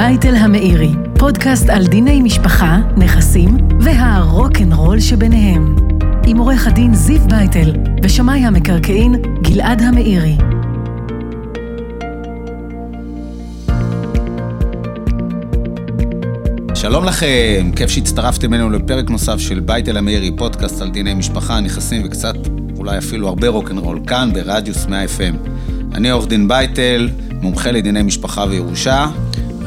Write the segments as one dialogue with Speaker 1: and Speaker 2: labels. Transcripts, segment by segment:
Speaker 1: אל המאירי, פודקאסט על דיני משפחה, נכסים והרוקנרול שביניהם. עם עורך הדין זיו בייטל ושמאי המקרקעין גלעד המאירי.
Speaker 2: שלום לכם, כיף שהצטרפתם אלינו לפרק נוסף של בייטל המאירי, פודקאסט על דיני משפחה, נכסים וקצת, אולי אפילו הרבה רוקנרול, כאן ברדיוס 100 FM. אני עורך דין בייטל, מומחה לדיני משפחה וירושה.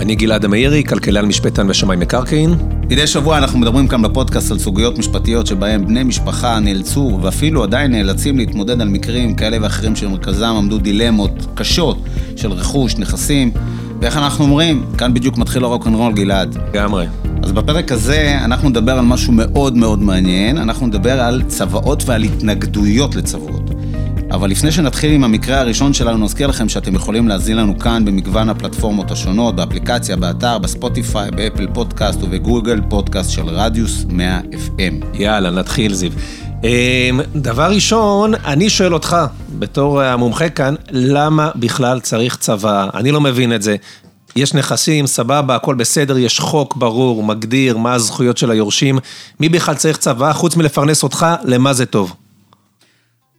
Speaker 3: אני גלעד המאירי, כלכלן משפטן ושמאי מקרקעין.
Speaker 2: מדי שבוע אנחנו מדברים כאן בפודקאסט על סוגיות משפטיות שבהם בני משפחה נאלצו ואפילו עדיין נאלצים להתמודד על מקרים כאלה ואחרים שבמרכזם עמדו דילמות קשות של רכוש, נכסים, ואיך אנחנו אומרים, כאן בדיוק מתחיל הרוקנרול גלעד.
Speaker 3: לגמרי.
Speaker 2: אז בפרק הזה אנחנו נדבר על משהו מאוד מאוד מעניין, אנחנו נדבר על צוואות ועל התנגדויות לצוואות. אבל לפני שנתחיל עם המקרה הראשון שלנו, נזכיר לכם שאתם יכולים להזין לנו כאן במגוון הפלטפורמות השונות, באפליקציה, באתר, בספוטיפיי, באפל פודקאסט ובגוגל פודקאסט של רדיוס 100 FM.
Speaker 3: יאללה, נתחיל זיו. אמ, דבר ראשון, אני שואל אותך, בתור המומחה כאן, למה בכלל צריך צבא? אני לא מבין את זה. יש נכסים, סבבה, הכל בסדר, יש חוק ברור, מגדיר מה הזכויות של היורשים. מי בכלל צריך צבא, חוץ מלפרנס אותך, למה זה טוב?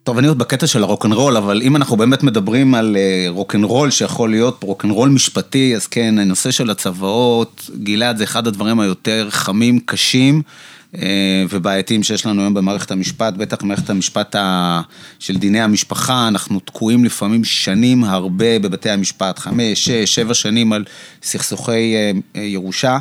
Speaker 2: טוב, אני עוד בקטע של הרוקנרול, אבל אם אנחנו באמת מדברים על אה, רוקנרול שיכול להיות רוקנרול משפטי, אז כן, הנושא של הצוואות, גלעד זה אחד הדברים היותר חמים, קשים אה, ובעייתיים שיש לנו היום במערכת המשפט, בטח במערכת המשפט של דיני המשפחה, אנחנו תקועים לפעמים שנים הרבה בבתי המשפט, חמש, שש, שבע שנים על סכסוכי אה, ירושה.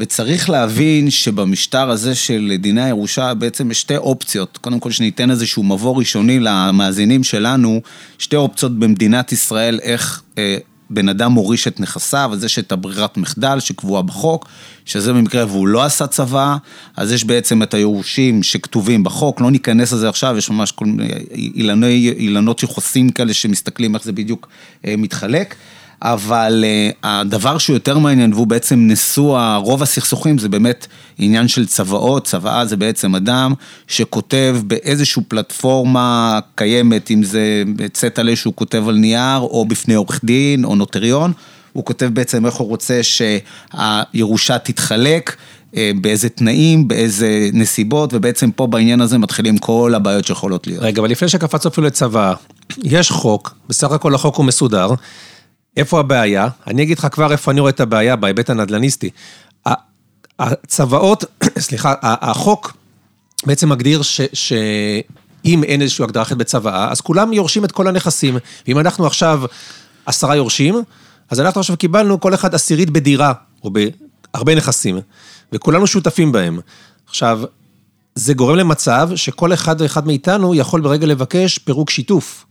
Speaker 2: וצריך להבין שבמשטר הזה של דיני הירושה בעצם יש שתי אופציות. קודם כל שניתן איזשהו מבוא ראשוני למאזינים שלנו, שתי אופציות במדינת ישראל איך אה, בן אדם מוריש את נכסיו, אז יש את הברירת מחדל שקבועה בחוק, שזה במקרה והוא לא עשה צבא, אז יש בעצם את היורשים שכתובים בחוק, לא ניכנס לזה עכשיו, יש ממש כל מיני אילנות יחוסים כאלה שמסתכלים איך זה בדיוק אה, מתחלק. אבל uh, הדבר שהוא יותר מעניין, והוא בעצם נשוא רוב הסכסוכים, זה באמת עניין של צוואות. צוואה זה בעצם אדם שכותב באיזושהי פלטפורמה קיימת, אם זה צטלה שהוא כותב על נייר, או בפני עורך דין, או נוטריון. הוא כותב בעצם איך הוא רוצה שהירושה תתחלק. אה, באיזה תנאים, באיזה נסיבות, ובעצם פה בעניין הזה מתחילים כל הבעיות שיכולות להיות.
Speaker 3: רגע, אבל לפני שקפצנו אפילו לצבא, יש חוק, בסך הכל החוק הוא מסודר, איפה הבעיה? אני אגיד לך כבר איפה אני רואה את הבעיה בהיבט הנדל"ניסטי. הצוואות, סליחה, החוק בעצם מגדיר ש... ש... אם אין איזושהי הגדרה אחרת בצוואה, אז כולם יורשים את כל הנכסים. ואם אנחנו עכשיו עשרה יורשים, אז אנחנו עכשיו קיבלנו כל אחד עשירית בדירה, או בהרבה נכסים, וכולנו שותפים בהם. עכשיו, זה גורם למצב שכל אחד ואחד מאיתנו יכול ברגע לבקש פירוק שיתוף.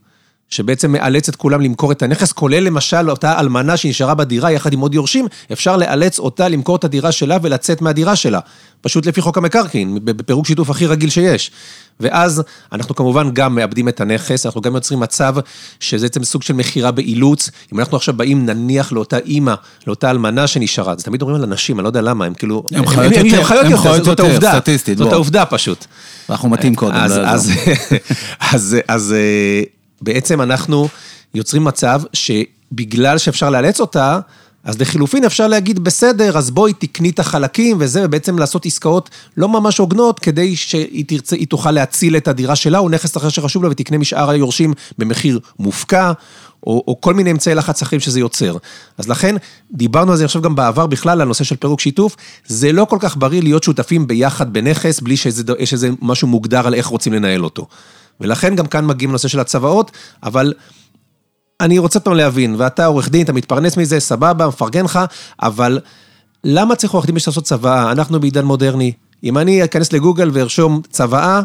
Speaker 3: שבעצם מאלץ את כולם למכור את הנכס, כולל למשל אותה אלמנה שנשארה בדירה יחד עם עוד יורשים, אפשר לאלץ אותה למכור את הדירה שלה ולצאת מהדירה שלה. פשוט לפי חוק המקרקעין, בפירוק שיתוף הכי רגיל שיש. ואז אנחנו כמובן גם מאבדים את הנכס, אנחנו גם יוצרים מצב שזה בעצם סוג של מכירה באילוץ. אם אנחנו עכשיו באים נניח לאותה אימא, לאותה אלמנה שנשארה, אז תמיד אומרים על אנשים, אני לא יודע למה, הם כאילו...
Speaker 2: הם חיות יותר, הם חיות יותר, זאת העובדה, סטטיסטית.
Speaker 3: זאת העובדה פשוט.
Speaker 2: אנחנו מתאים קודם, לא
Speaker 3: אז אה, בעצם אנחנו יוצרים מצב שבגלל שאפשר לאלץ אותה, אז לחילופין אפשר להגיד, בסדר, אז בואי תקני את החלקים וזה, ובעצם לעשות עסקאות לא ממש הוגנות, כדי שהיא תרצה, היא תוכל להציל את הדירה שלה, או נכס אחר שחשוב לה, ותקנה משאר היורשים במחיר מופקע, או, או כל מיני אמצעי לחץ אחרים שזה יוצר. אז לכן, דיברנו על זה עכשיו גם בעבר בכלל, על הנושא של פירוק שיתוף, זה לא כל כך בריא להיות שותפים ביחד בנכס, בלי שיש איזה משהו מוגדר על איך רוצים לנהל אותו. ולכן גם כאן מגיעים לנושא של הצוואות, אבל אני רוצה פעם להבין, ואתה עורך דין, אתה מתפרנס מזה, סבבה, מפרגן לך, אבל למה צריך עורך דין בשביל לעשות צוואה? אנחנו בעידן מודרני. אם אני אכנס לגוגל וארשום צוואה,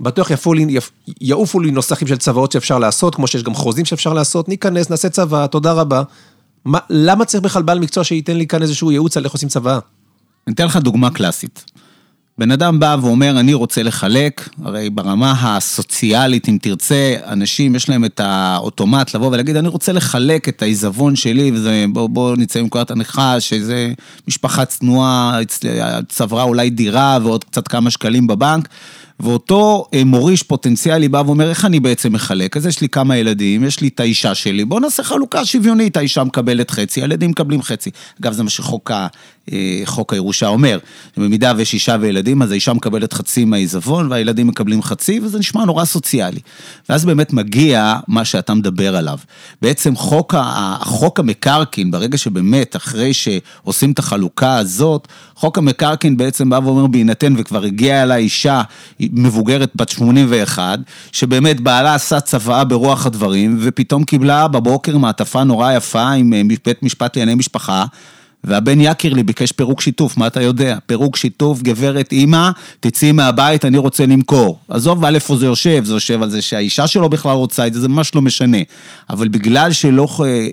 Speaker 3: בטוח יפו לי, יעופו לי נוסחים של צוואות שאפשר לעשות, כמו שיש גם חוזים שאפשר לעשות, ניכנס, נעשה צוואה, תודה רבה. מה, למה צריך בכלל בעל מקצוע שייתן לי כאן איזשהו ייעוץ על איך עושים צוואה?
Speaker 2: אני אתן לך דוגמה קלאסית. בן אדם בא ואומר, אני רוצה לחלק, הרי ברמה הסוציאלית, אם תרצה, אנשים יש להם את האוטומט לבוא ולהגיד, אני רוצה לחלק את העיזבון שלי, וזה, בוא, בוא נצא מנקודת הנחה, שזה משפחה צנועה, צברה אולי דירה ועוד קצת כמה שקלים בבנק. ואותו אה, מוריש פוטנציאלי בא ואומר, איך אני בעצם מחלק? אז יש לי כמה ילדים, יש לי את האישה שלי, בואו נעשה חלוקה שוויונית, האישה מקבלת חצי, הילדים מקבלים חצי. אגב, זה מה שחוק ה, אה, חוק הירושה אומר. במידה ויש אישה וילדים, אז האישה מקבלת חצי מהעיזבון, והילדים מקבלים חצי, וזה נשמע נורא סוציאלי. ואז באמת מגיע מה שאתה מדבר עליו. בעצם חוק, חוק המקרקעין, ברגע שבאמת, אחרי שעושים את החלוקה הזאת, חוק המקרקעין בעצם בא ואומר, בהינתן וכבר הגיעה אליי אישה מבוגרת בת 81, שבאמת בעלה עשה צוואה ברוח הדברים, ופתאום קיבלה בבוקר מעטפה נורא יפה עם אה, בית משפט לענייני משפחה. והבן יקיר לי ביקש פירוק שיתוף, מה אתה יודע? פירוק שיתוף, גברת אימא, תצאי מהבית, אני רוצה למכור. עזוב על איפה זה יושב, זה יושב על זה שהאישה שלו בכלל רוצה את זה, זה ממש לא משנה. אבל בגלל שלא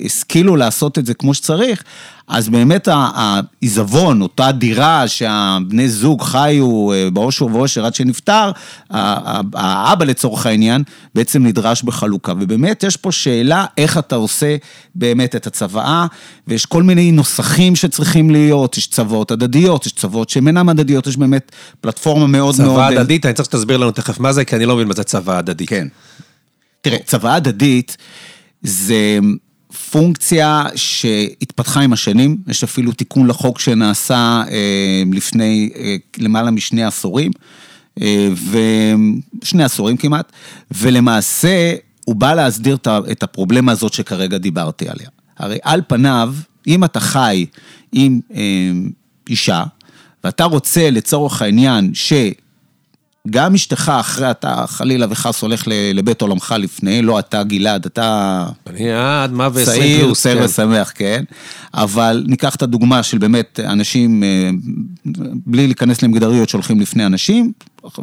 Speaker 2: השכילו לעשות את זה כמו שצריך, אז באמת העיזבון, אותה דירה שהבני זוג חיו אה, באושר ואושר עד שנפטר, האבא לצורך העניין, בעצם נדרש בחלוקה. ובאמת יש פה שאלה איך אתה עושה באמת את הצוואה, ויש כל מיני נוסחים שצריכים להיות, יש צוואות הדדיות, יש צוואות שהן אינן הדדיות, יש באמת פלטפורמה מאוד
Speaker 3: צוואה
Speaker 2: מאוד...
Speaker 3: צוואה הדדית, אני צריך שתסביר לנו תכף מה זה, כי אני לא מבין מה זה צוואה הדדית.
Speaker 2: כן. תראה, צוואה הדדית זה... פונקציה שהתפתחה עם השנים, יש אפילו תיקון לחוק שנעשה אה, לפני אה, למעלה משני עשורים, אה, ושני עשורים כמעט, ולמעשה הוא בא להסדיר את הפרובלמה הזאת שכרגע דיברתי עליה. הרי על פניו, אם אתה חי עם אישה, ואתה רוצה לצורך העניין ש... גם אשתך אחרי אתה חלילה וחס הולך לבית עולמך לפני, לא אתה גלעד, אתה...
Speaker 3: אני עד מה ועשרים
Speaker 2: צעיר, עושה כן. ושמח, כן. אבל ניקח את הדוגמה של באמת אנשים, אה, בלי להיכנס למגדריות שהולכים לפני אנשים,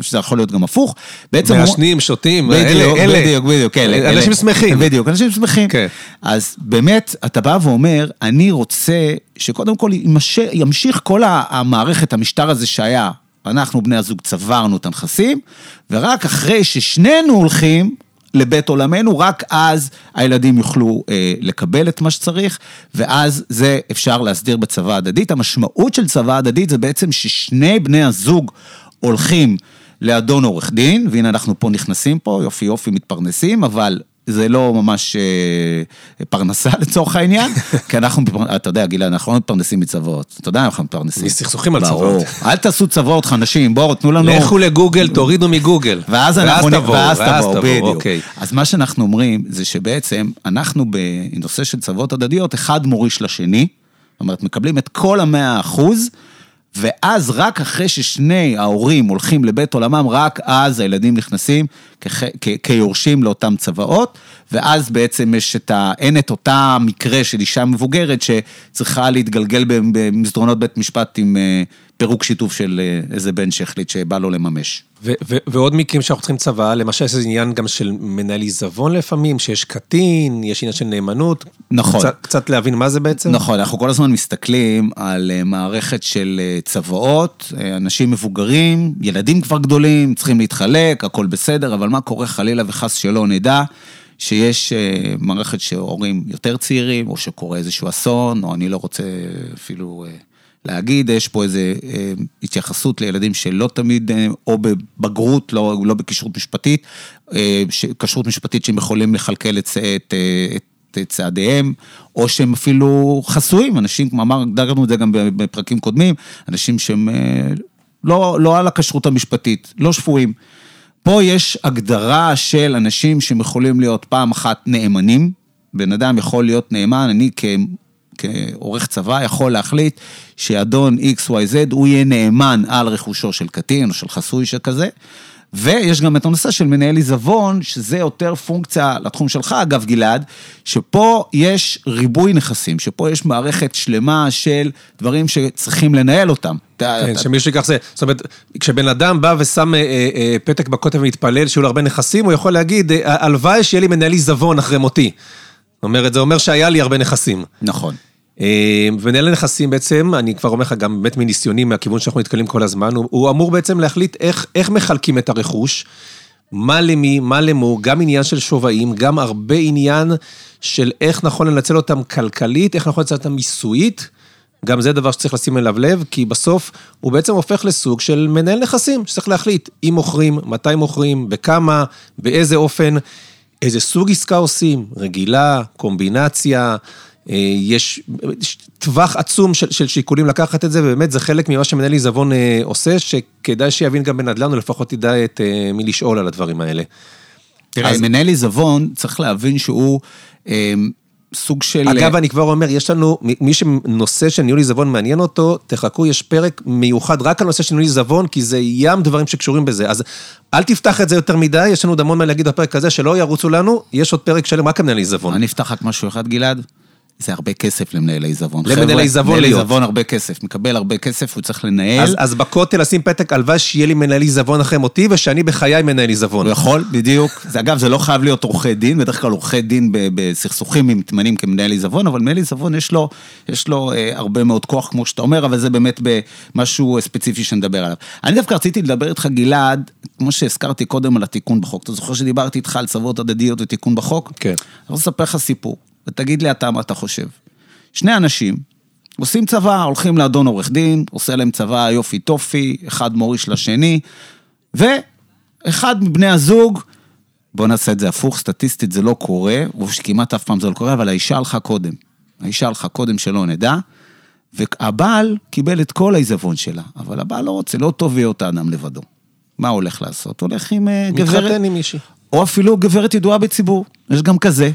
Speaker 2: שזה יכול להיות גם הפוך.
Speaker 3: בעצם... מעשנים, שותים,
Speaker 2: בדיוק, אלה, בדיוק, בדיוק,
Speaker 3: אלה. אנשים שמחים.
Speaker 2: בדיוק, אנשים שמחים. כן. אז באמת, אתה בא ואומר, אני רוצה שקודם כל ימשיך כל המערכת, המשטר הזה שהיה. אנחנו בני הזוג צברנו את הנכסים, ורק אחרי ששנינו הולכים לבית עולמנו, רק אז הילדים יוכלו אה, לקבל את מה שצריך, ואז זה אפשר להסדיר בצבא הדדית. המשמעות של צבא הדדית זה בעצם ששני בני הזוג הולכים לאדון עורך דין, והנה אנחנו פה נכנסים פה, יופי יופי מתפרנסים, אבל זה לא ממש אה, פרנסה לצורך העניין, כי אנחנו, אתה יודע, גילה, אנחנו לא מתפרנסים מצוואות. אתה יודע, אנחנו מתפרנסים.
Speaker 3: מסכסוכים על צוואות.
Speaker 2: אל תעשו צוואות, אנשים, בואו, תנו לנו...
Speaker 3: לכו לגוגל, תורידו מגוגל.
Speaker 2: ואז אנחנו... ואז תבואו, ואז תבואו, בדיוק. אוקיי. אז מה שאנחנו אומרים, זה שבעצם, אנחנו בנושא של צוואות הדדיות, אחד מוריש לשני, זאת אומרת, מקבלים את כל המאה אחוז, ואז רק אחרי ששני ההורים הולכים לבית עולמם, רק אז הילדים נכנסים כיורשים לאותם צוואות, ואז בעצם יש את ה... אין את אותה מקרה של אישה מבוגרת שצריכה להתגלגל במסדרונות בית משפט עם אה, פירוק שיתוף של אה, איזה בן שהחליט שבא לו לממש.
Speaker 3: ועוד מקרים שאנחנו צריכים צבא, למשל יש עניין גם של מנהל עיזבון לפעמים, שיש קטין, יש עניין של נאמנות.
Speaker 2: נכון.
Speaker 3: קצת, קצת להבין מה זה בעצם?
Speaker 2: נכון, אנחנו כל הזמן מסתכלים על אה, מערכת של צוואות, אנשים מבוגרים, ילדים כבר גדולים, צריכים להתחלק, הכל בסדר, אבל מה קורה חלילה וחס שלא נדע. שיש אה, מערכת שהורים יותר צעירים, או שקורה איזשהו אסון, או אני לא רוצה אפילו אה, להגיד, יש פה איזו אה, התייחסות לילדים שלא תמיד, או בבגרות, לא, לא בכשרות משפטית, כשרות משפטית שהם יכולים לכלכל את, את, את צעדיהם, או שהם אפילו חסויים, אנשים, כמו אמר, דגרנו את זה גם בפרקים קודמים, אנשים שהם לא, לא על הכשרות המשפטית, לא שפויים. פה יש הגדרה של אנשים שהם יכולים להיות פעם אחת נאמנים, בן אדם יכול להיות נאמן, אני כ... כעורך צבא יכול להחליט שאדון XYZ הוא יהיה נאמן על רכושו של קטין או של חסוי שכזה. ויש גם את הנושא של מנהל עיזבון, שזה יותר פונקציה לתחום שלך, אגב, גלעד, שפה יש ריבוי נכסים, שפה יש מערכת שלמה של דברים שצריכים לנהל אותם.
Speaker 3: כן, שמישהו ייקח זה. זאת אומרת, כשבן אדם בא ושם אה, אה, פתק בקוטב ומתפלל שיהיו לו הרבה נכסים, הוא יכול להגיד, אה, הלוואי שיהיה לי מנהל עיזבון אחרי מותי. זאת אומרת, זה אומר שהיה לי הרבה נכסים.
Speaker 2: נכון.
Speaker 3: אה, ומנהל הנכסים בעצם, אני כבר אומר לך גם באמת מניסיוני, מהכיוון שאנחנו נתקלים כל הזמן, הוא, הוא אמור בעצם להחליט איך, איך מחלקים את הרכוש, מה למי, מה למו, גם עניין של שווים, גם הרבה עניין של איך נכון לנצל אותם כלכלית, איך נכון לנצל אותם מיסויית. גם זה דבר שצריך לשים אליו לב, כי בסוף הוא בעצם הופך לסוג של מנהל נכסים, שצריך להחליט אם מוכרים, מתי מוכרים, בכמה, באיזה אופן, איזה סוג עסקה עושים, רגילה, קומבינציה, יש טווח עצום של, של שיקולים לקחת את זה, ובאמת זה חלק ממה שמנהל עיזבון אה, עושה, שכדאי שיבין גם בנדל"ן, או לפחות ידע את אה, מי לשאול על הדברים האלה.
Speaker 2: תראה,
Speaker 3: אז-
Speaker 2: מנהל עיזבון, צריך להבין שהוא אה, סוג של...
Speaker 3: אגב, אני כבר אומר, יש לנו, מי שנושא של ניהול עיזבון מעניין אותו, תחכו, יש פרק מיוחד רק על נושא של ניהול עיזבון, כי זה ים דברים שקשורים בזה. אז אל תפתח את זה יותר מדי, יש לנו עוד המון מה להגיד בפרק הזה, שלא ירוצו לנו, יש עוד פרק שלם רק על מנהל עיזבון.
Speaker 2: אני אפתח רק משהו אחד, גלעד. זה הרבה כסף למנהל העיזבון.
Speaker 3: למנהל העיזבון
Speaker 2: מנהל
Speaker 3: להיות.
Speaker 2: העיזבון הרבה כסף, מקבל הרבה כסף, הוא צריך לנהל.
Speaker 3: אז, אז בכותל לשים פתק, הלוואי שיהיה לי מנהל עיזבון אחרי מותי, ושאני בחיי מנהל עיזבון.
Speaker 2: הוא יכול, בדיוק. זה אגב, זה לא חייב להיות עורכי דין, בדרך כלל עורכי דין בסכסוכים מתמנים כמנהל עיזבון, אבל מנהל עיזבון יש לו, יש לו אה, הרבה מאוד כוח, כמו שאתה אומר, אבל זה באמת במשהו ספציפי שנדבר עליו. אני דווקא רציתי לדבר איתך, גלעד, כמו שהזכרתי קודם על התיקון בחוק. אתה זוכר שדיברתי איתך על צוות הדדיות ותיקון בחוק?
Speaker 3: כן.
Speaker 2: אני רוצה לספר לך סיפור, ותגיד לי אתה מה אתה חושב. שני אנשים עושים צבא, הולכים לאדון עורך דין, עושה להם צבא יופי טופי, אחד מוריש לשני, ואחד מבני הזוג, בוא נעשה את זה הפוך, סטטיסטית זה לא קורה, או שכמעט אף פעם זה לא קורה, אבל האישה הלכה קודם. האישה הלכה קודם שלא נדע, והבעל קיבל את כל העיזבון שלה, אבל הבעל לא רוצה, לא טוב להיות האדם לבדו. מה הולך לעשות? הולך עם אה, גברת...
Speaker 3: מתחתן עם מישהי.
Speaker 2: או אפילו גברת ידועה בציבור, יש גם כזה.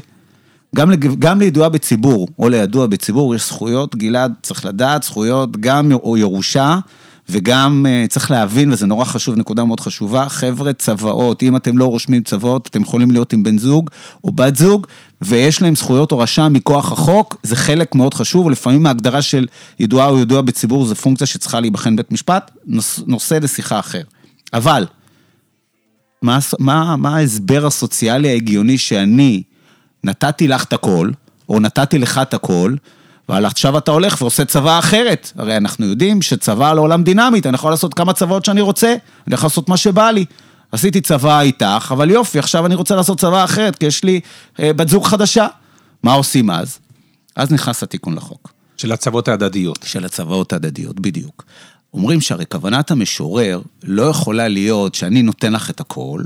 Speaker 2: גם, לג- גם לידועה בציבור, או לידוע בציבור, יש זכויות, גלעד, צריך לדעת, זכויות גם או ירושה, וגם uh, צריך להבין, וזה נורא חשוב, נקודה מאוד חשובה, חבר'ה, צוואות, אם אתם לא רושמים צוואות, אתם יכולים להיות עם בן זוג או בת זוג, ויש להם זכויות הורשה מכוח החוק, זה חלק מאוד חשוב, ולפעמים ההגדרה של ידועה או ידוע בציבור זה פונקציה שצריכה להיבחן בית משפט, נוס, נושא לשיחה אחר. אבל, מה, מה, מה ההסבר הסוציאלי ההגיוני שאני נתתי לך את הכל, או נתתי לך את הכל, אבל עכשיו אתה הולך ועושה צבא אחרת. הרי אנחנו יודעים שצבא לעולם דינמית, אני יכול לעשות כמה צבאות שאני רוצה, אני יכול לעשות מה שבא לי. עשיתי צבא איתך, אבל יופי, עכשיו אני רוצה לעשות צבא אחרת, כי יש לי אה, בת זוג חדשה. מה עושים אז? אז נכנס התיקון לחוק.
Speaker 3: של הצוות ההדדיות.
Speaker 2: של הצוואות ההדדיות, בדיוק. אומרים שהרי כוונת המשורר לא יכולה להיות שאני נותן לך את הכל,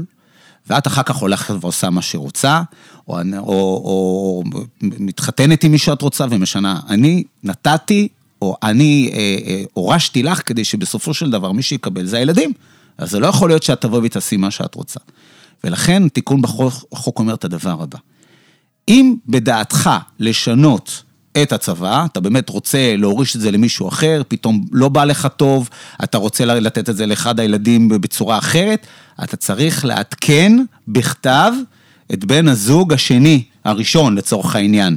Speaker 2: ואת אחר כך הולכת ועושה מה שרוצה, או, או, או, או מתחתנת עם מי שאת רוצה ומשנה. אני נתתי, או אני אה, אה, הורשתי לך כדי שבסופו של דבר מי שיקבל זה הילדים. אז זה לא יכול להיות שאת תבואי ותעשי מה שאת רוצה. ולכן תיקון בחוק אומר את הדבר הבא. אם בדעתך לשנות את הצבא, אתה באמת רוצה להוריש את זה למישהו אחר, פתאום לא בא לך טוב, אתה רוצה לתת את זה לאחד הילדים בצורה אחרת, אתה צריך לעדכן בכתב את בן הזוג השני, הראשון לצורך העניין.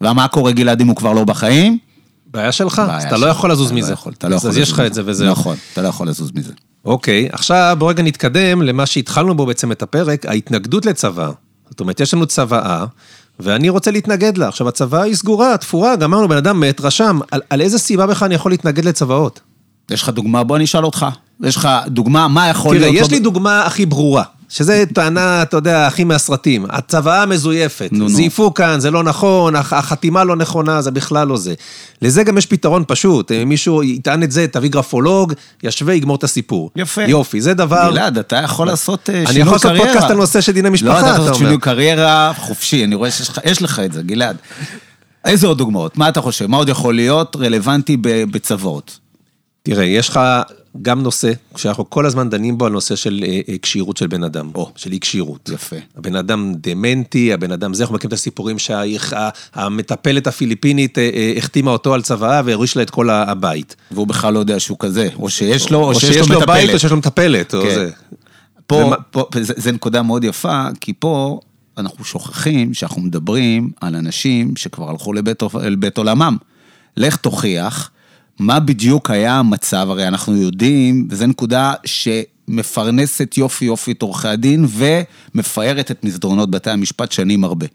Speaker 2: ומה קורה גלעד אם הוא כבר לא בחיים?
Speaker 3: בעיה שלך,
Speaker 2: בעיה
Speaker 3: אז אתה לא
Speaker 2: שלך.
Speaker 3: יכול לזוז
Speaker 2: אתה לא
Speaker 3: מזה.
Speaker 2: יכול, אתה לא יכול
Speaker 3: אז יש לך את. זה וזהו.
Speaker 2: נכון, אתה לא יכול לזוז מזה.
Speaker 3: אוקיי, עכשיו בוא רגע נתקדם למה שהתחלנו בו בעצם את הפרק, ההתנגדות לצבא. זאת אומרת, יש לנו צוואה, ואני רוצה להתנגד לה. עכשיו, הצוואה היא סגורה, תפורה, גמרנו, בן אדם מת, רשם. על, על איזה סיבה בכלל אני יכול להתנגד לצוואות?
Speaker 2: יש לך דוגמה? בוא אני אשאל אותך. יש לך דוגמה, מה יכול
Speaker 3: תראה,
Speaker 2: להיות...
Speaker 3: יש
Speaker 2: לא-
Speaker 3: לי דוגמה הכי ברורה, שזה טענה, אתה יודע, הכי מהסרטים. הצוואה מזויפת.
Speaker 2: נו, נו.
Speaker 3: זייפו כאן, זה לא נכון, הח- החתימה לא נכונה, זה בכלל לא זה. לזה גם יש פתרון פשוט. אה, מישהו יטען את זה, תביא גרפולוג, ישווה, יגמור את הסיפור.
Speaker 2: יפה.
Speaker 3: יופי, זה דבר...
Speaker 2: גלעד, אתה יכול לעשות אה, שינוי
Speaker 3: אני
Speaker 2: קריירה.
Speaker 3: יכול לעשות פודקאסט על נושא של דיני
Speaker 2: לא,
Speaker 3: משפחה,
Speaker 2: אתה יכול
Speaker 3: אתה
Speaker 2: לעשות
Speaker 3: אומר.
Speaker 2: שינוי קריירה חופשי, אני רואה שיש לך- יש לך את זה, גלעד. איזה עוד דוגמאות? מה אתה חושב? מה עוד יכול להיות רלוונטי ב- בצוואות?
Speaker 3: תראה, יש לך גם נושא, שאנחנו כל הזמן דנים בו על נושא של אה, אה, כשירות של בן אדם, או, של אי כשירות.
Speaker 2: יפה.
Speaker 3: הבן אדם דמנטי, הבן אדם זה, אנחנו מכירים את הסיפורים שהמטפלת הפיליפינית אה, החתימה אותו על צוואה והוריש לה את כל הבית.
Speaker 2: והוא בכלל לא יודע שהוא כזה, או שיש לו, או,
Speaker 3: או
Speaker 2: שיש לו מטפלת.
Speaker 3: בית או שיש לו מטפלת, או
Speaker 2: כן.
Speaker 3: זה.
Speaker 2: פה,
Speaker 3: ומה-
Speaker 2: פה זה, זה נקודה מאוד יפה, כי פה אנחנו שוכחים שאנחנו מדברים על אנשים שכבר הלכו לבית, לבית עולמם. לך תוכיח מה בדיוק היה המצב, הרי אנחנו יודעים, וזו נקודה שמפרנסת יופי יופי את עורכי הדין ומפארת את מסדרונות בתי המשפט שנים הרבה.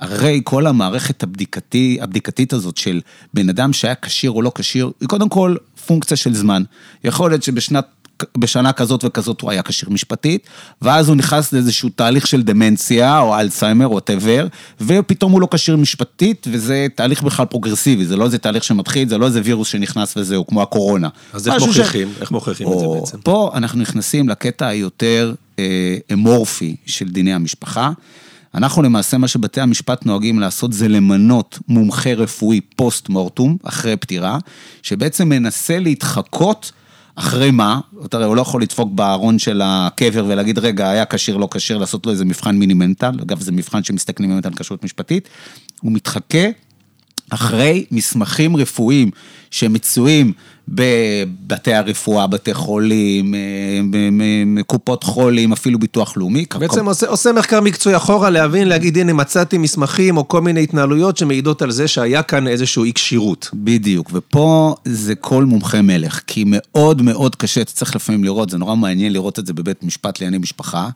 Speaker 2: הרי כל המערכת הבדיקתי, הבדיקתית הזאת של בן אדם שהיה כשיר או לא כשיר, היא קודם כל פונקציה של זמן. יכול להיות שבשנת בשנה כזאת וכזאת הוא היה כשיר משפטית, ואז הוא נכנס לאיזשהו תהליך של דמנציה, או אלצהיימר, או דבר, ופתאום הוא לא כשיר משפטית, וזה תהליך בכלל פרוגרסיבי, זה לא איזה תהליך שמתחיל, זה לא איזה וירוס שנכנס וזהו, כמו הקורונה.
Speaker 3: אז איך מוכיחים? ש... איך מוכיחים או, את זה בעצם?
Speaker 2: פה אנחנו נכנסים לקטע היותר אה, אמורפי של דיני המשפחה. אנחנו למעשה, מה שבתי המשפט נוהגים לעשות זה למנות מומחה רפואי פוסט מורטום, אחרי פטירה, שבעצם מנסה להתחקות אחרי מה? אתה הוא לא יכול לדפוק בארון של הקבר ולהגיד, רגע, היה כשיר, לא כשיר, לעשות לו איזה מבחן מינימנטל, אגב, זה מבחן שמסתכלים באמת על כשרות משפטית, הוא מתחכה אחרי מסמכים רפואיים שמצויים בבתי הרפואה, בתי חולים, אה, קופות חולים, אפילו ביטוח לאומי.
Speaker 3: בעצם עושה, עושה מחקר מקצועי אחורה להבין, להגיד, הנה מצאתי מסמכים או כל מיני התנהלויות שמעידות על זה שהיה כאן איזשהו אי כשירות.
Speaker 2: בדיוק, ופה זה כל מומחה מלך, כי מאוד מאוד קשה, אתה צריך לפעמים לראות, זה נורא מעניין לראות את זה בבית משפט לענייני משפחה.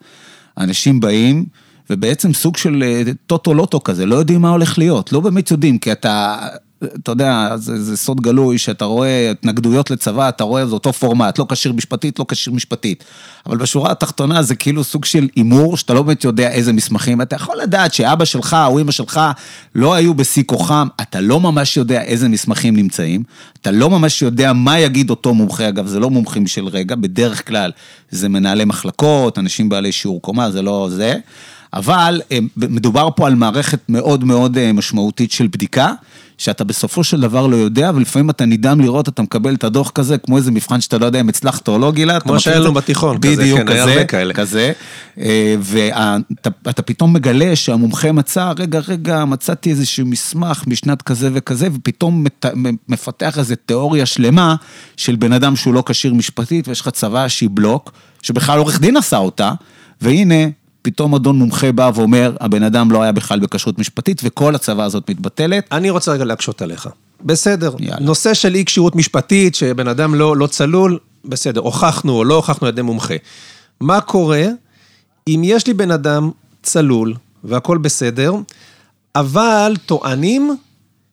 Speaker 2: אנשים באים, ובעצם סוג של אה, טוטו-לוטו כזה, לא יודעים מה הולך להיות, לא באמת יודעים, כי אתה, אתה יודע, זה, זה סוד גלוי שאתה רואה התנגדויות לצבא, אתה רואה, זה אותו פורמט, לא כשיר משפטית, לא כשיר משפטית. אבל בשורה התחתונה זה כאילו סוג של הימור, שאתה לא באמת יודע איזה מסמכים, אתה יכול לדעת שאבא שלך או אמא שלך לא היו בשיא כוחם, אתה לא ממש יודע איזה מסמכים נמצאים, אתה לא ממש יודע מה יגיד אותו מומחה, אגב, זה לא מומחים של רגע, בדרך כלל זה מנהלי מחלקות, אנשים בעלי שיעור קומה, זה לא זה. אבל אה, מדובר פה על מערכת מאוד מאוד אה, משמעותית של בדיקה, שאתה בסופו של דבר לא יודע, ולפעמים אתה נדהם לראות, אתה מקבל את הדוח כזה, כמו איזה מבחן שאתה לא יודע אם הצלחת או לא, גילה.
Speaker 3: כמו שהיה לנו בתיכון,
Speaker 2: בדיוק, כזה, כן, היה הרבה כאלה. כזה, אה, ואתה פתאום מגלה שהמומחה מצא, רגע, רגע, מצאתי איזשהו מסמך משנת כזה וכזה, ופתאום מפתח איזו תיאוריה שלמה של בן אדם שהוא לא כשיר משפטית, ויש לך צבא שהיא בלוק, שבכלל עורך דין עשה אותה, והנה, פתאום אדון מומחה בא ואומר, הבן אדם לא היה בכלל בכשרות משפטית, וכל הצבא הזאת מתבטלת.
Speaker 3: אני רוצה רגע להקשות עליך. בסדר, יאללה. נושא של אי כשירות משפטית, שבן אדם לא, לא צלול, בסדר, הוכחנו או לא הוכחנו על ידי מומחה. מה קורה אם יש לי בן אדם צלול והכל בסדר, אבל טוענים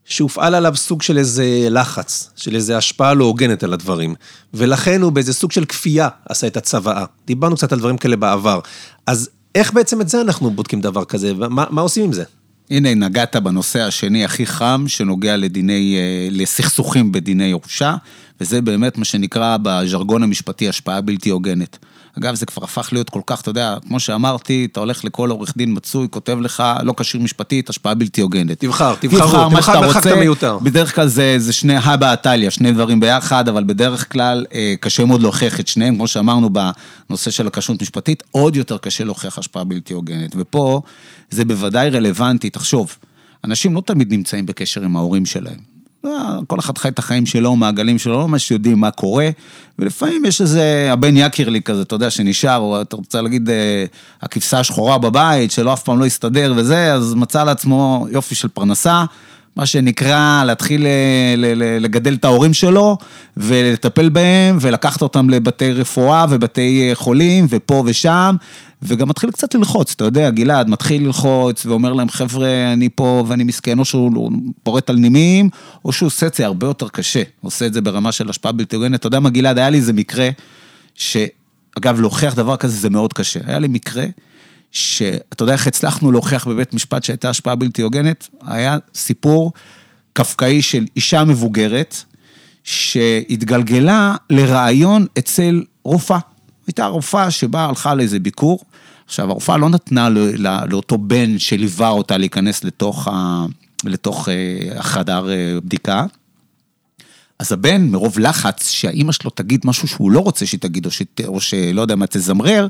Speaker 3: שהופעל עליו סוג של איזה לחץ, של איזה השפעה לא הוגנת על הדברים, ולכן הוא באיזה סוג של כפייה עשה את הצוואה. דיברנו קצת על דברים כאלה בעבר. אז איך בעצם את זה אנחנו בודקים דבר כזה, ומה עושים עם זה?
Speaker 2: הנה, נגעת בנושא השני הכי חם, שנוגע לדיני, אה, לסכסוכים בדיני ירושה, וזה באמת מה שנקרא בז'רגון המשפטי השפעה בלתי הוגנת. אגב, זה כבר הפך להיות כל כך, אתה יודע, כמו שאמרתי, אתה הולך לכל עורך דין מצוי, כותב לך, לא כשיר משפטית, השפעה בלתי הוגנת.
Speaker 3: תבחר, תבחר, תבחר מה שאתה רוצה. המיותר.
Speaker 2: בדרך כלל זה, זה שני הבה עתליה, שני דברים ביחד, אבל בדרך כלל אה, קשה מאוד להוכיח את שניהם, כמו שאמרנו בנושא של הכשרות משפטית, עוד יותר קשה להוכיח השפעה בלתי הוגנת. ופה זה בוודאי רלוונטי, תחשוב, אנשים לא תמיד נמצאים בקשר עם ההורים שלהם. אה, כל אחד חי את החיים שלו, מעגלים שלו, לא ממש יודעים מה קורה, ולפעמים יש איזה הבן יקיר לי כזה, אתה יודע, שנשאר, או אתה רוצה להגיד, אה, הכבשה השחורה בבית, שלא אף פעם לא יסתדר וזה, אז מצא לעצמו יופי של פרנסה. מה שנקרא, להתחיל אה, לגדל את ההורים שלו ולטפל בהם ולקחת אותם לבתי רפואה ובתי חולים ופה ושם, וגם מתחיל קצת ללחוץ, אתה יודע, גלעד מתחיל ללחוץ ואומר להם, חבר'ה, אני פה ואני מסכן, או שהוא פורט על נימים, או שהוא עושה את זה הרבה יותר קשה, עושה את זה ברמה של השפעה בלתי הוגנת. אתה יודע מה, גלעד, היה לי איזה מקרה, שאגב, להוכיח דבר כזה זה מאוד קשה. היה לי מקרה, שאתה יודע איך הצלחנו להוכיח בבית משפט שהייתה השפעה בלתי הוגנת? היה סיפור קפקאי של אישה מבוגרת, שהתגלגלה לראיון אצל רופאה. הייתה רופאה שבאה, הלכה לאיזה ביקור. עכשיו, הרופאה לא נתנה לא, לאותו בן שליווה אותה להיכנס לתוך, ה, לתוך אה, החדר אה, בדיקה. אז הבן, מרוב לחץ, שהאימא שלו תגיד משהו שהוא לא רוצה שהיא תגיד, או, שת, או שלא יודע מה, תזמרר,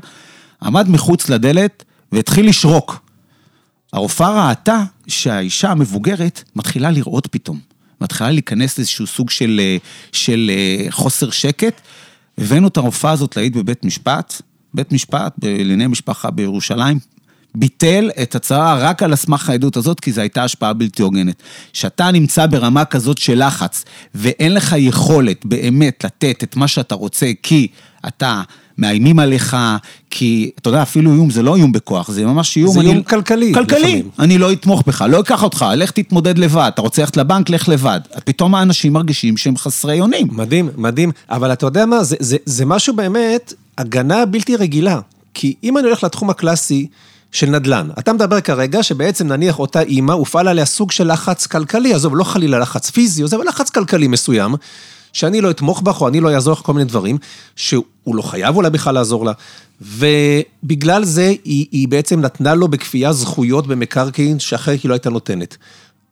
Speaker 2: עמד מחוץ לדלת והתחיל לשרוק. הרופאה ראתה שהאישה המבוגרת מתחילה לראות פתאום. מתחילה להיכנס לאיזשהו סוג של, אה, של חוסר שקט, הבאנו את הרופאה הזאת להעיד בבית משפט, בית משפט לענייני משפחה בירושלים, ביטל את הצהרה רק על הסמך העדות הזאת, כי זו הייתה השפעה בלתי הוגנת. כשאתה נמצא ברמה כזאת של לחץ, ואין לך יכולת באמת לתת את מה שאתה רוצה, כי אתה מאיימים עליך, כי, אתה יודע, אפילו איום זה לא איום בכוח, זה ממש איום...
Speaker 3: זה
Speaker 2: אני-
Speaker 3: איום כלכלי,
Speaker 2: כלכלי.
Speaker 3: לפעמים.
Speaker 2: אני לא אתמוך בך, לא אקח אותך, לך תתמודד לבד. אתה רוצה ללכת לבנק, לך לבד. פתאום האנשים מרגישים שהם חסרי אונים.
Speaker 3: מדהים, מדהים. אבל אתה יודע מה, זה, זה, זה משהו באמת, הגנה בלתי רגילה. כי אם אני הולך לתחום הקלאסי של נדל"ן, אתה מדבר כרגע שבעצם נניח אותה אימא, הופעל עליה סוג של לחץ כלכלי, עזוב, לא חלילה לחץ פיזי, אבל לחץ כלכלי מסוים, שאני לא אתמוך בך או אני לא אעזור לך כל מיני דברים, שהוא לא חייב אולי בכלל לעזור לה. ובגלל זה היא, היא בעצם נתנה לו בכפייה זכויות במקרקעין שאחרת היא לא הייתה נותנת.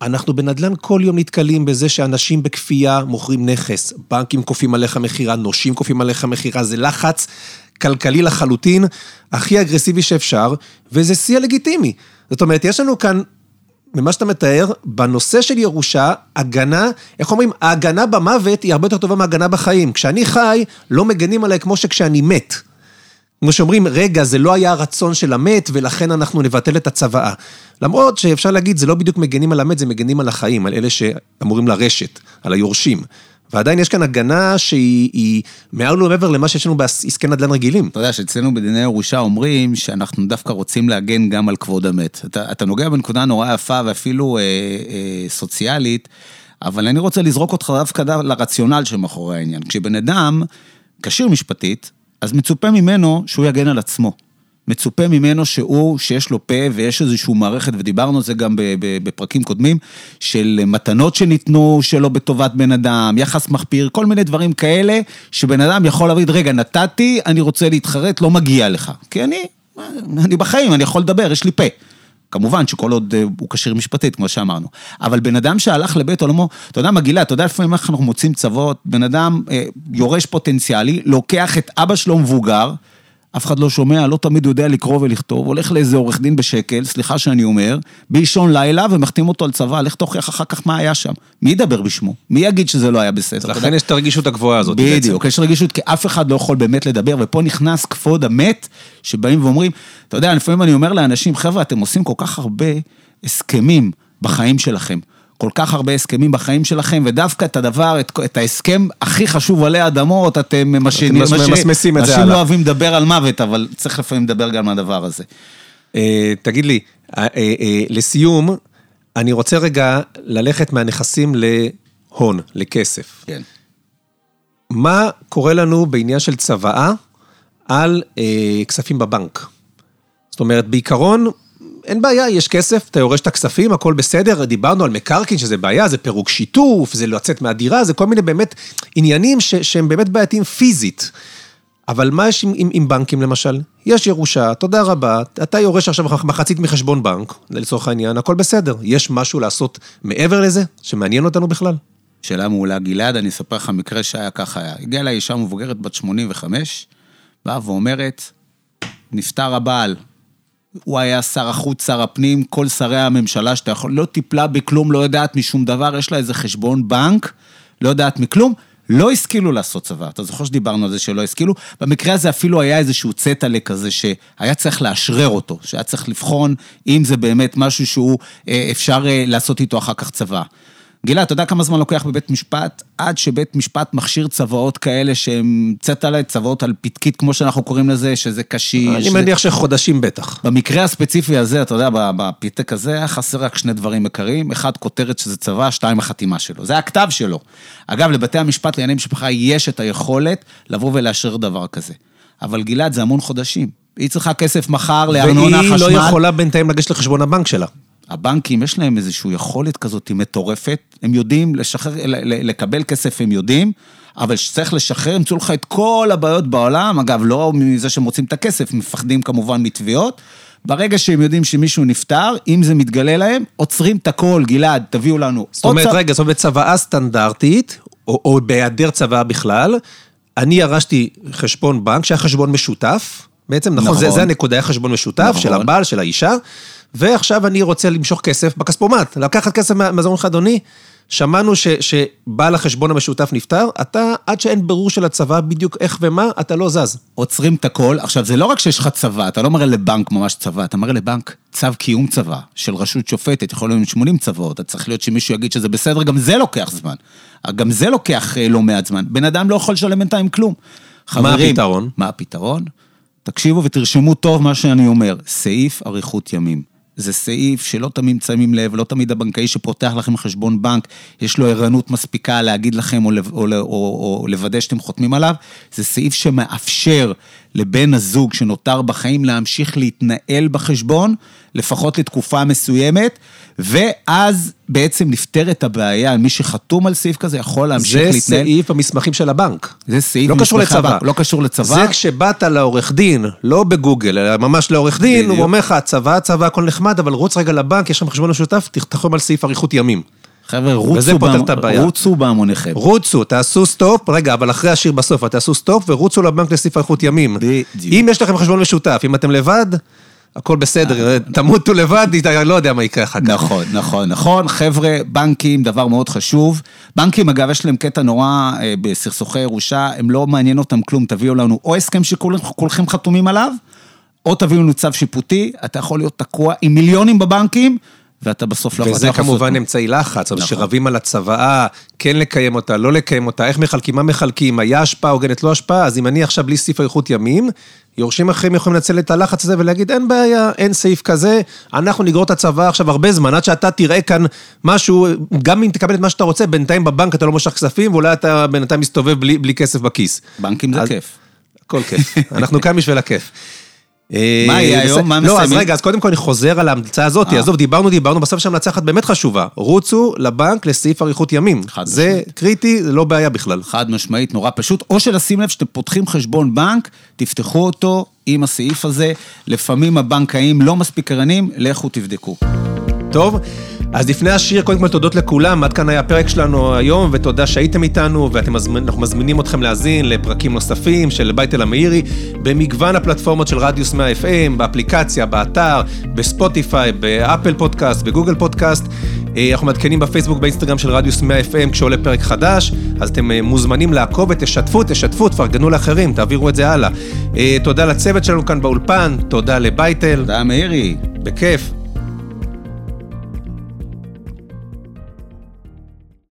Speaker 3: אנחנו בנדל"ן כל יום נתקלים בזה שאנשים בכפייה מוכרים נכס, בנקים כופים עליך מכירה, נושים כופים עליך מכירה, זה לחץ כלכלי לחלוטין, הכי אגרסיבי שאפשר, וזה שיא הלגיטימי. זאת אומרת, יש לנו כאן, ממה שאתה מתאר, בנושא של ירושה, הגנה, איך אומרים, ההגנה במוות היא הרבה יותר טובה מהגנה בחיים. כשאני חי, לא מגנים עליי כמו שכשאני מת. כמו שאומרים, רגע, זה לא היה הרצון של המת, ולכן אנחנו נבטל את הצוואה. למרות שאפשר להגיד, זה לא בדיוק מגנים על המת, זה מגנים על החיים, על אלה שאמורים לרשת, על היורשים. ועדיין יש כאן הגנה שהיא היא מעל ומעבר למה שיש לנו בעסקי נדל"ן רגילים.
Speaker 2: אתה יודע שאצלנו בדיני ירושה אומרים שאנחנו דווקא רוצים להגן גם על כבוד המת. אתה, אתה נוגע בנקודה נורא יפה ואפילו אה, אה, סוציאלית, אבל אני רוצה לזרוק אותך דווקא לרציונל שמאחורי העניין. כשבן אדם כשיר משפטית, אז מצופה ממנו שהוא יגן על עצמו. מצופה ממנו שהוא, שיש לו פה ויש איזושהי מערכת, ודיברנו על זה גם בפרקים קודמים, של מתנות שניתנו שלא בטובת בן אדם, יחס מחפיר, כל מיני דברים כאלה, שבן אדם יכול להגיד, רגע, נתתי, אני רוצה להתחרט, לא מגיע לך. כי אני, אני בחיים, אני יכול לדבר, יש לי פה. כמובן שכל עוד אה, הוא כשיר משפטית, כמו שאמרנו. אבל בן אדם שהלך לבית עולמו, אתה יודע מה, גילה, אתה יודע לפעמים איך אנחנו מוצאים צוות, בן אדם אה, יורש פוטנציאלי, לוקח את אבא שלו מבוגר, אף אחד לא שומע, לא תמיד יודע לקרוא ולכתוב, הולך לאיזה עורך דין בשקל, סליחה שאני אומר, באישון לילה ומחתים אותו על צבא, לך תוכיח אחר כך מה היה שם. מי ידבר בשמו? מי יגיד שזה לא היה בסדר?
Speaker 3: לכן? יש את הרגישות הגבוהה הזאת.
Speaker 2: בדיוק, יש רגישות, כי אף אחד לא יכול באמת לדבר, ופה נכנס כבוד המת, שבאים ואומרים, אתה יודע, לפעמים אני אומר לאנשים, חבר'ה, אתם עושים כל כך הרבה הסכמים בחיים שלכם. כל כך הרבה הסכמים בחיים שלכם, ודווקא את הדבר, את, את ההסכם הכי חשוב עלי אדמות, אתם
Speaker 3: ממסמסים את זה
Speaker 2: אנשים
Speaker 3: הלאה.
Speaker 2: לא אוהבים לדבר על מוות, אבל צריך לפעמים לדבר גם על הדבר הזה.
Speaker 3: אה, תגיד לי, אה, אה, לסיום, אני רוצה רגע ללכת מהנכסים להון, לכסף.
Speaker 2: כן.
Speaker 3: מה קורה לנו בעניין של צוואה על אה, כספים בבנק? זאת אומרת, בעיקרון, אין בעיה, יש כסף, אתה יורש את הכספים, הכל בסדר, דיברנו על מקרקעין, שזה בעיה, זה פירוק שיתוף, זה לצאת מהדירה, זה כל מיני באמת עניינים ש, שהם באמת בעייתיים פיזית. אבל מה יש עם, עם, עם בנקים למשל? יש ירושה, תודה רבה, אתה יורש עכשיו מחצית מחשבון בנק, לצורך העניין, הכל בסדר. יש משהו לעשות מעבר לזה, שמעניין אותנו בכלל?
Speaker 2: שאלה מעולה, גלעד, אני אספר לך מקרה שהיה ככה היה. הגיעה אליי אישה מבוגרת בת 85, באה ואומרת, נפטר הבעל. הוא היה שר החוץ, שר הפנים, כל שרי הממשלה שאתה יכול, לא טיפלה בכלום, לא יודעת משום דבר, יש לה איזה חשבון בנק, לא יודעת מכלום, לא השכילו לעשות צבא. אתה זוכר שדיברנו על זה שלא השכילו? במקרה הזה אפילו היה איזשהו צטלה כזה שהיה צריך לאשרר אותו, שהיה צריך לבחון אם זה באמת משהו שהוא, אה, אפשר אה, לעשות איתו אחר כך צבא. גילה, אתה יודע כמה זמן לוקח בבית משפט? עד שבית משפט מכשיר צוואות כאלה שהם צטלה, צוואות על פתקית, כמו שאנחנו קוראים לזה, שזה קשיר.
Speaker 3: אני
Speaker 2: שזה-
Speaker 3: מניח שחודשים בטח.
Speaker 2: במקרה הספציפי הזה, אתה יודע, בפתק הזה היה חסר רק שני דברים עיקריים. אחד, כותרת שזה צבא, שתיים, החתימה שלו. זה הכתב שלו. אגב, לבתי המשפט לענייני משפחה יש את היכולת לבוא ולאשר דבר כזה. אבל גלעד, זה המון חודשים. היא צריכה כסף מחר לארנונה,
Speaker 3: והיא
Speaker 2: חשמל.
Speaker 3: לא יכולה בינתיים לגשת לחשבון הבנק שלה.
Speaker 2: הבנקים, יש להם איזושהי יכולת כזאת מטורפת, הם יודעים לשחרר, לקבל כסף, הם יודעים, אבל כשצריך לשחרר, ימצאו לך את כל הבעיות בעולם, אגב, לא מזה שהם רוצים את הכסף, מפחדים כמובן מתביעות. ברגע שהם יודעים שמישהו נפטר, אם זה מתגלה להם, עוצרים את הכל, גלעד, תביאו לנו.
Speaker 3: זאת אומרת,
Speaker 2: צו-
Speaker 3: רגע, זאת אומרת, צוואה סטנדרטית, או, או בהיעדר צוואה בכלל, אני ירשתי חשבון בנק שהיה חשבון משותף, בעצם, נכון, זה,
Speaker 2: נכון.
Speaker 3: זה הנקודה, היה חשבון משותף
Speaker 2: נכון.
Speaker 3: של הבעל, של האישה, ועכשיו אני רוצה למשוך כסף בכספומט, לקחת כסף מהזרון לך, אדוני, שמענו ש, שבעל החשבון המשותף נפטר, אתה, עד שאין ברור של הצבא בדיוק איך ומה, אתה לא זז.
Speaker 2: עוצרים את הכל. עכשיו, זה לא רק שיש לך צבא, אתה לא מראה לבנק ממש צבא, אתה מראה לבנק צו קיום צבא של רשות שופטת, יכול להיות 80 צבאות, אתה צריך להיות שמישהו יגיד שזה בסדר, גם זה לוקח זמן. גם זה לוקח אה, לא מעט זמן. בן אדם לא יכול לשלם בינתיים כלום.
Speaker 3: מה הפתרון?
Speaker 2: מה הפתרון? תקשיבו ותרשמו טוב מה שאני אומר, סעיף אריכות ימים. זה סעיף שלא תמיד שמים לב, לא תמיד הבנקאי שפותח לכם חשבון בנק, יש לו ערנות מספיקה להגיד לכם או, או, או, או, או לוודא שאתם חותמים עליו. זה סעיף שמאפשר לבן הזוג שנותר בחיים להמשיך להתנהל בחשבון, לפחות לתקופה מסוימת, ואז בעצם נפתרת הבעיה, מי שחתום על סעיף כזה יכול להמשיך להתנהל.
Speaker 3: זה סעיף המסמכים של הבנק.
Speaker 2: זה סעיף
Speaker 3: לא קשור לצוואה.
Speaker 2: הבנק, לא קשור לצוואה.
Speaker 3: זה כשבאת לעורך דין, לא בגוגל, אלא ממש לעורך דין. הוא אומר לך, הצוואה, הצוואה, הכל נחמד, אבל רוץ רגע לבנק, יש לכם חשבון משותף, תחתום על סעיף אריכות ימים.
Speaker 2: חבר'ה, רוצו,
Speaker 3: הבעיה.
Speaker 2: רוצו בהמוניכם.
Speaker 3: רוצו, תעשו סטופ, רגע, אבל אחרי השיר בסוף, תעשו סטופ ורוצו לבנק לסעיף אריכות ימים.
Speaker 2: בדיוק.
Speaker 3: אם יש לכם חשבון משותף, אם אתם לבד, הכל בסדר, תמותו לבד, אני לא יודע מה יקרה אחר כך.
Speaker 2: נכון, נכון, נכון. חבר'ה, בנקים, דבר מאוד חשוב. בנקים, אגב, יש להם קטע נורא אה, בסכסוכי ירושה, הם לא מעניין אותם כלום, תביאו לנו או הסכם שכולכם חתומים עליו, או תביאו לנו צו שיפוטי, אתה יכול להיות תקוע עם מיליונים בבנקים, ואתה בסוף לא יכול...
Speaker 3: וזה כמובן אמצעי לחץ, אבל
Speaker 2: נכון.
Speaker 3: שרבים על הצוואה, כן לקיים אותה, לא לקיים אותה, איך מחלקים, מה מחלקים, היה השפעה הוגנת, לא השפעה, אז אם אני עכשיו בלי סעיף אריכות ימים, יורשים אחרים יכולים לנצל את הלחץ הזה ולהגיד, אין בעיה, אין סעיף כזה, אנחנו נגרור את הצוואה עכשיו הרבה זמן, עד שאתה תראה כאן משהו, גם אם תקבל את מה שאתה רוצה, בינתיים בבנק אתה לא מושך כספים, ואולי אתה בינתיים מסתובב בלי, בלי כסף בכיס.
Speaker 2: בנקים זה
Speaker 3: אז-
Speaker 2: כיף.
Speaker 3: הכל כיף, אנחנו כאן בשביל הכיף.
Speaker 2: מה יהיה
Speaker 3: אה,
Speaker 2: היום? מה
Speaker 3: לא, אז
Speaker 2: מסיימים?
Speaker 3: רגע, אז קודם כל אני חוזר על ההמלצה הזאת,
Speaker 2: אה.
Speaker 3: עזוב, דיברנו, דיברנו, בסוף יש המלצה אחת באמת חשובה. רוצו לבנק לסעיף אריכות ימים.
Speaker 2: חד
Speaker 3: זה
Speaker 2: משמעית.
Speaker 3: קריטי, זה לא בעיה בכלל.
Speaker 2: חד משמעית, נורא פשוט, או שלשים לב שאתם פותחים חשבון בנק, תפתחו אותו עם הסעיף הזה, לפעמים הבנקאים לא מספיק ערנים, לכו תבדקו.
Speaker 3: טוב, אז לפני השיר, קודם כל תודות לכולם, עד כאן היה הפרק שלנו היום, ותודה שהייתם איתנו, ואנחנו מזמינים אתכם להאזין לפרקים נוספים של בית אל המאירי, במגוון הפלטפורמות של רדיוס 100 FM, באפליקציה, באתר, בספוטיפיי, באפל פודקאסט, בגוגל פודקאסט. אה, אנחנו מעדכנים בפייסבוק, באינסטגרם של רדיוס 100 FM כשעולה פרק חדש, אז אתם אה, מוזמנים לעקוב ותשתפו, תשתפו, תפרגנו לאחרים, תעבירו את זה הלאה. אה, תודה לצוות שלנו כאן באולפן, תודה לבייטל,
Speaker 2: תודה מאירי.
Speaker 3: בכיף.